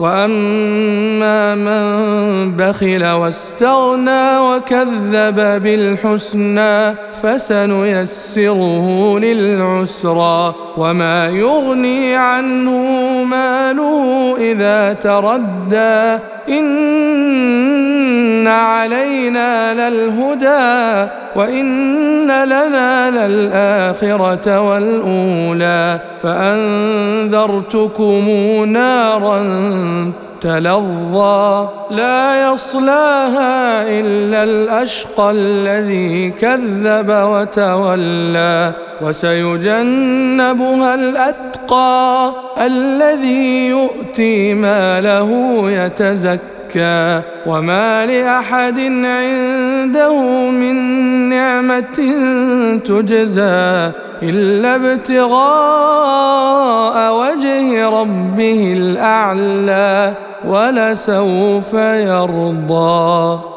وأما من بخل واستغنى وكذب بالحسنى فسنيسره للعسرى وما يغني عنه ماله إذا تردى إن علينا للهدى وان لنا للاخره والاولى فانذرتكم نارا تلظى لا يصلاها الا الاشقى الذي كذب وتولى وسيجنبها الاتقى الذي يؤتي ماله يتزكى وما لأحد عنده من نعمة تجزى إلا ابتغاء وجه ربه الأعلى ولسوف يرضى.